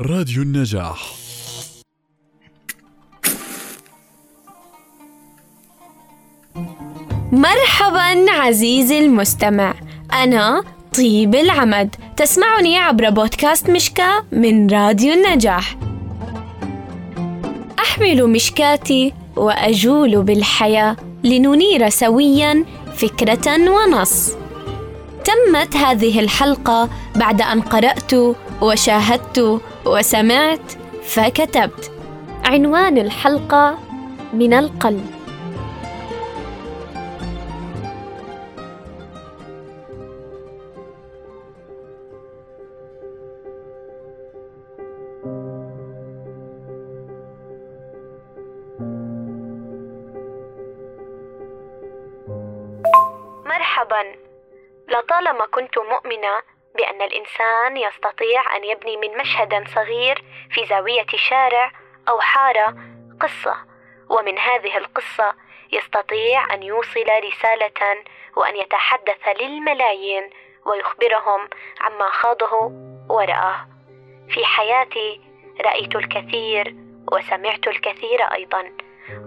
راديو النجاح. مرحبا عزيزي المستمع. أنا طيب العمد. تسمعني عبر بودكاست مشكا من راديو النجاح. أحمل مشكاتي وأجول بالحياة لننير سويا فكرة ونص. تمت هذه الحلقة بعد أن قرأت وشاهدت وسمعت فكتبت. عنوان الحلقة من القلب. مرحبا. لطالما كنت مؤمنة بأن الإنسان يستطيع أن يبني من مشهد صغير في زاوية شارع أو حارة قصة. ومن هذه القصة يستطيع أن يوصل رسالة وأن يتحدث للملايين ويخبرهم عما خاضه ورآه. في حياتي رأيت الكثير وسمعت الكثير أيضا.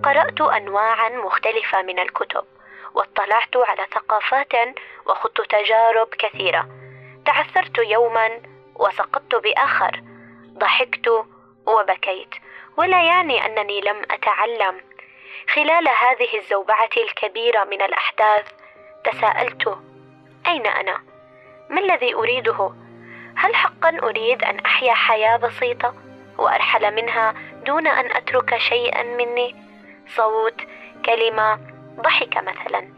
قرأت انواعا مختلفة من الكتب واطلعت على ثقافات وخضت تجارب كثيرة. تعثرت يوما وسقطت بآخر. ضحكت وبكيت. ولا يعني أنني لم أتعلم. خلال هذه الزوبعة الكبيرة من الأحداث تساءلت أين أنا؟ ما الذي أريده؟ هل حقا أريد أن أحيا حياة بسيطة وأرحل منها دون أن أترك شيئا مني؟ صوت كلمة ضحك مثلا.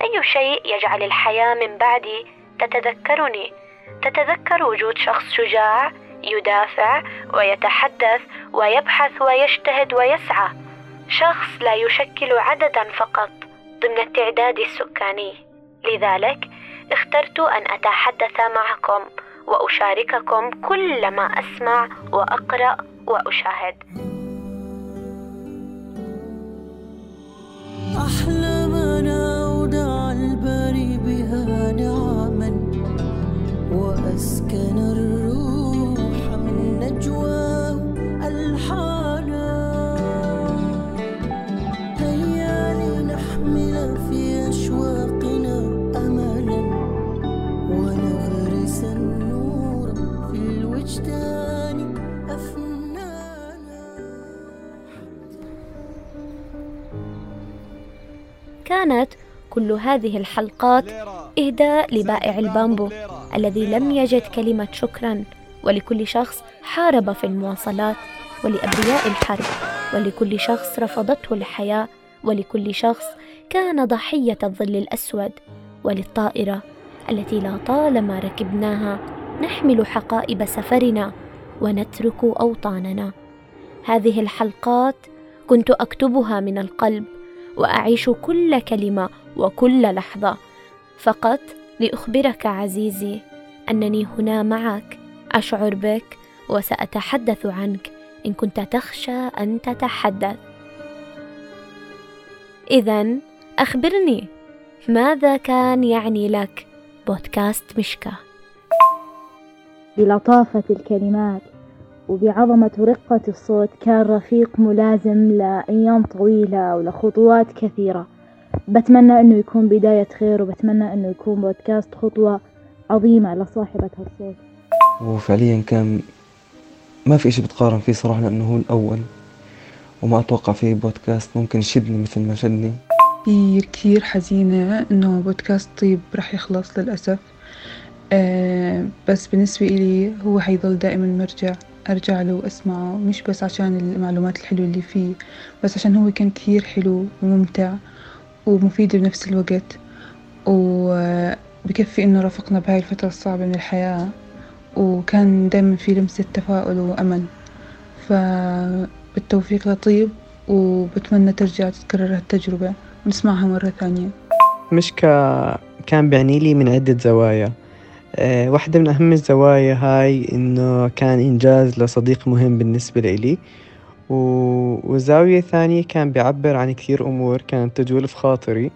أي شيء يجعل الحياة من بعدي تتذكرني؟ تتذكر وجود شخص شجاع يدافع ويتحدث ويبحث ويجتهد ويسعى. شخص لا يشكل عددا فقط ضمن التعداد السكاني. لذلك اخترت أن أتحدث معكم وأشارككم كل ما أسمع وأقرأ وأشاهد. أحلامنا كانت كل هذه الحلقات إهداء لبائع البامبو الذي لم يجد كلمة شكرا ولكل شخص حارب في المواصلات ولأبرياء الحرب ولكل شخص رفضته الحياة ولكل شخص كان ضحية الظل الأسود وللطائرة التي لا طالما ركبناها نحمل حقائب سفرنا ونترك أوطاننا. هذه الحلقات كنت أكتبها من القلب وأعيش كل كلمة وكل لحظة. فقط لأخبرك عزيزي أنني هنا معك أشعر بك وسأتحدث عنك. إن كنت تخشى أن تتحدث. اذا أخبرني ماذا كان يعني لك بودكاست مشكاه بلطافة الكلمات. وبعظمة ورقة الصوت كان رفيق ملازم لأيام طويلة ولخطوات كثيرة. بتمنى أنه يكون بداية خير وبتمنى أنه يكون بودكاست خطوة عظيمة لصاحبة هالصوت وفعليا كان ما في إشي بتقارن فيه صراحة لأنه هو الأول. وما أتوقع في بودكاست ممكن يشدني مثل ما شدني. كثير كثير حزينة إنه بودكاست طيب رح يخلص للأسف. آه بس بالنسبة إلي هو حيضل دائما مرجع. أرجع له وأسمعه مش بس عشان المعلومات الحلوة اللي فيه بس عشان هو كان كثير حلو وممتع ومفيد بنفس الوقت. وبكفي إنه رافقنا بهاي الفترة الصعبة من الحياة وكان دايما في لمسة تفاؤل وأمل. فبالتوفيق لطيب وبتمنى ترجع تتكرر هالتجربة ونسمعها مرة ثانية. مشكا كان بيعني لي من عدة زوايا. واحدة من أهم الزوايا هاي إنه كان إنجاز لصديق مهم بالنسبة لإلي. وزاوية ثانية كان بيعبر عن كثير أمور كانت تجول في خاطري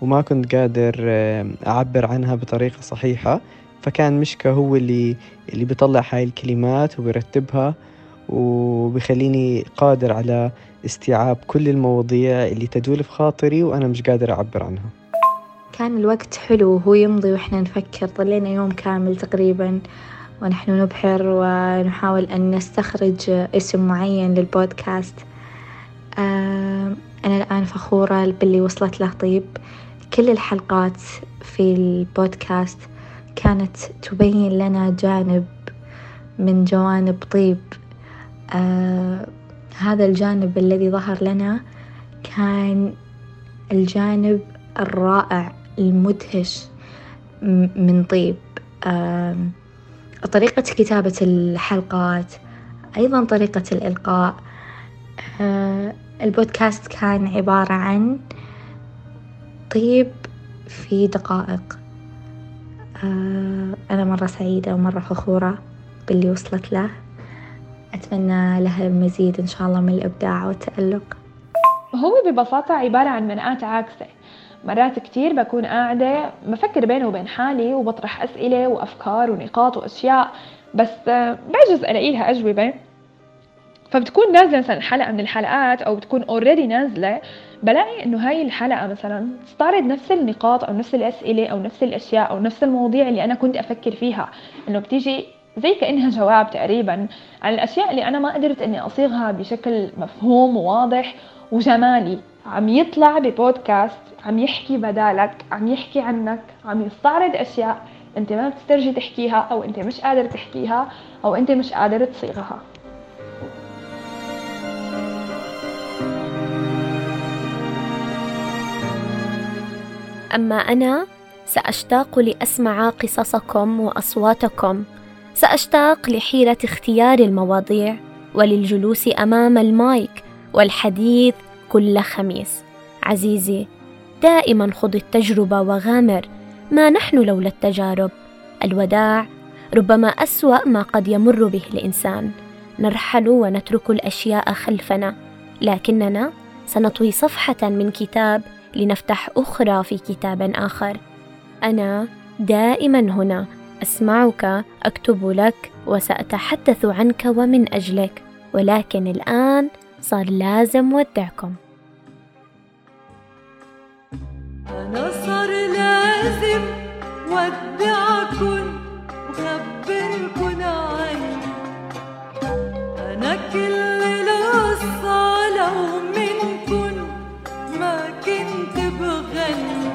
وما كنت قادر آه، أعبر عنها بطريقة صحيحة. فكان مشكا هو اللي اللي بيطلع هاي الكلمات وبيرتبها وبيخليني قادر على استيعاب كل المواضيع اللي تجول في خاطري وأنا مش قادر أعبر عنها. كان الوقت حلو وهو يمضي وإحنا نفكر. ظلينا يوم كامل تقريبا ونحن نبحر ونحاول أن نستخرج اسم معين للبودكاست. أنا الآن فخورة باللي وصلت له. طيب كل الحلقات في البودكاست كانت تبين لنا جانب من جوانب طيب. هذا الجانب الذي ظهر لنا كان الجانب الرائع المدهش من طيب. طريقة كتابة الحلقات أيضا طريقة الإلقاء. آه البودكاست كان عبارة عن طيب في دقائق. آه أنا مرة سعيدة ومرة فخورة باللي وصلت له. أتمنى لها المزيد إن شاء الله من الإبداع والتألق. هو ببساطة عبارة عن منقات عاكسة مرات كتير بكون قاعدة بفكر بيني وبين حالي وبطرح أسئلة وأفكار ونقاط وأشياء بس بعجز ألاقي لها أجوبة. فبتكون نازلة مثلا حلقة من الحلقات أو بتكون اوريدي نازلة بلاقي إنه هاي الحلقة مثلا تستعرض نفس النقاط أو نفس الأسئلة أو نفس الأشياء أو نفس المواضيع اللي أنا كنت أفكر فيها. إنه بتيجي زي كأنها جواب تقريبا عن الأشياء اللي أنا ما قدرت إني أصيغها بشكل مفهوم وواضح وجمالي. عم يطلع ببودكاست عم يحكي بدالك عم يحكي عنك عم يستعرض أشياء أنت ما بتسترجي تحكيها أو أنت مش قادر تحكيها أو أنت مش قادر تصيغها. أما أنا سأشتاق لأسمع قصصكم وأصواتكم. سأشتاق لحيرة اختيار المواضيع وللجلوس أمام المايك والحديث كل خميس. عزيزي دائما خذ التجربة وغامر. ما نحن لولا التجارب. الوداع ربما أسوأ ما قد يمر به الإنسان. نرحل ونترك الأشياء خلفنا لكننا سنطوي صفحة من كتاب لنفتح أخرى في كتاب آخر. أنا دائما هنا. أسمعك أكتب لك وسأتحدث عنك ومن أجلك. ولكن الآن صار لازم ودعكم أنا صار لازم ودعكن وخبركن عني أنا كل القصة لو منكن ما كنت بغني.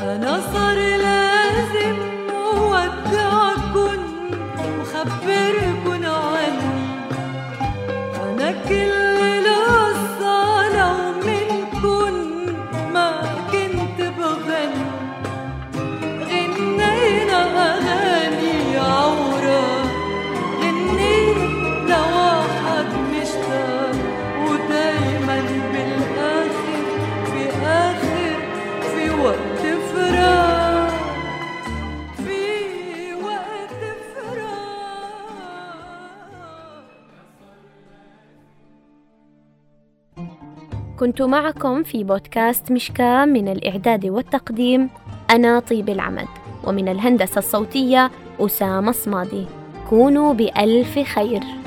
أنا صار لازم ودعكن وخبركن كنت معكم في بودكاست مشكا من الإعداد والتقديم أنا طيب العمد ومن الهندسة الصوتية أسامة صمادي. كونوا بألف خير.